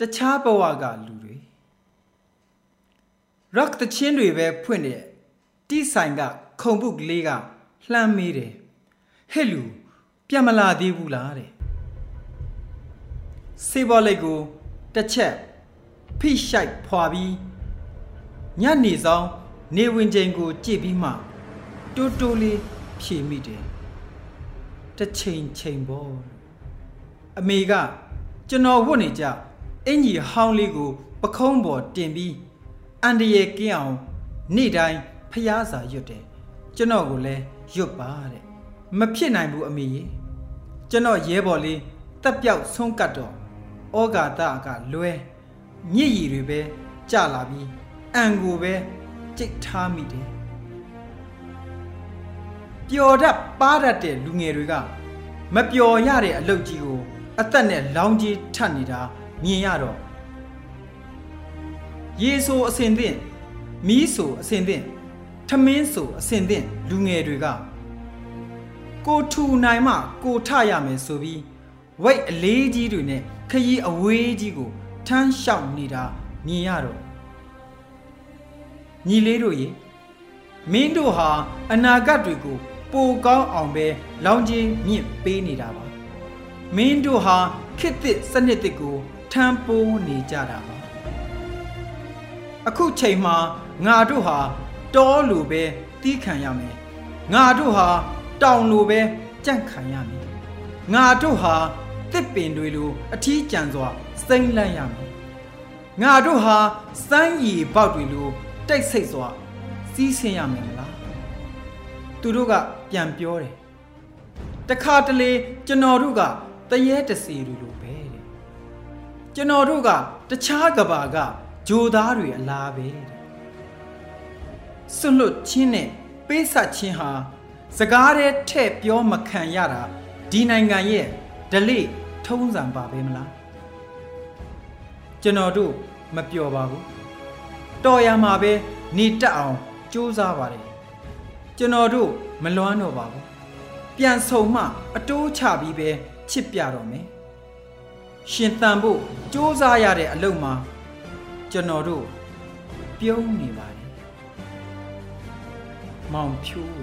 တခြားဘဝကလူတွေ rock တချင်းတွေပဲဖွင့်တဲ့တိဆိုင်ကခုံပုတ်ကလေးကလှမ်းမေးတယ်ဟဲ့လူပြန်မလာသေးဘူးလားတဲ့စေဘော်လိတ်ကိုတစ်ချက်ဖိရှိုက်ဖွာပြီးညနေဆောင်နေဝင်ချိန်ကိုကြည့်ပြီးမှတိုးတိုးလေးဖြေမိတယ်တစ်ချိန်ချိန်ပေါ့အမေကကျွန်တော်ဝတ်နေကြ အင်ကြီးဟောင်းလေးကို ပခုံးပေါ်တင်ပြီးအန်တရယ်ကင်းအောင်နေ့တိုင်းဖျားစာရွတ်တယ်ကျွန်တော်ကိုလည်းရွတ်ပါတဲ့မဖြစ်နိုင်ဘူးအမေကြီးကျွန်တော်ရဲဘော်လေးတက်ပြောက်ဆုံးကတ်တော့ဩဃာတကလွဲမြစ်ရည်တွေပဲကြလာပြီးအန်ကိုပဲကြိတ်ထားမိတယ်ပျော်တတ်ပါတတ်တဲ့လူငယ်တွေကမပျော်ရတဲ့အလုပ်ကြီးကိုအသက်နဲ့လောင်းကြီးထပ်နေတာ မြင်ရတော့ရေဆိုအစင်သင့်မီးဆိုအစင်သင့်ထမင်းဆိုအစင်သင့်လူငယ်တွေကကိုထူနိုင်မှကိုထရမယ်ဆိုပြီးဝိတ်အလေးကြီးတွေနဲ့ခရီးအဝေးကြီးကိုထမ်းလျှောက်နေတာမြင်ရတော့ညီလေးတို့ရေမင်းတို့ဟာအနာဂတ်တွေကိုပိုကောင်းအောင်ပဲလောင်းချင်းမြင့်ပေးနေတာပါမင်းတို့ဟာခေတ်သစ်စနစ်သစ်ကိုထမ်းပိုးနေကြတာပါအခုချိန်မှာငါတို့ဟာတောလိုပဲတီးခံရမယ်ငါတို့ဟာတောင်လိုပဲကြန့်ခံရမယ်ငါတို့ဟာတစ်ပင်တွေလိုအထီးကျန်စွာစိမ့်လန့်ရမယ်ငါတို့ဟာစမ်းရည်ပေါက်တွေလိုတိတ်ဆိတ်စွာစီးဆင်းရမယ်လားသူတို့ကပြန်ပြောတယ်တခါတလေကျွန်တော်တို့ကတရေတစီတွေလိုပဲတဲ့ ကျွန်တော်တို့ကတခြားကဘာကဂျိုသားတွေအလားပဲတဲ့ဆွလွတ်ချင်းနဲ့ပေးဆက်ချင်းဟာစကားတဲ့ထဲ့ပြောမခံရတာဒီနိုင်ငံရဲ့ဒလိထုံးစံပါပဲမလားကျွန်တော်တို့မပျော်ပါဘူးတော်ရမှာပဲနေတက်အောင်ကြိုးစားပါတယ်ကျွန်တော်တို့မလွမ်းတော့ပါဘူးပြန်ဆုံမှအတိုးချပြီးပဲချစ်ပြတော့မယ် ရှင်တန်ဖို့စူးစားရတဲ့အလုပ်မှာကျွန်တော်တို့ပြုံးနေပါတယ်မောင်ဖြိုး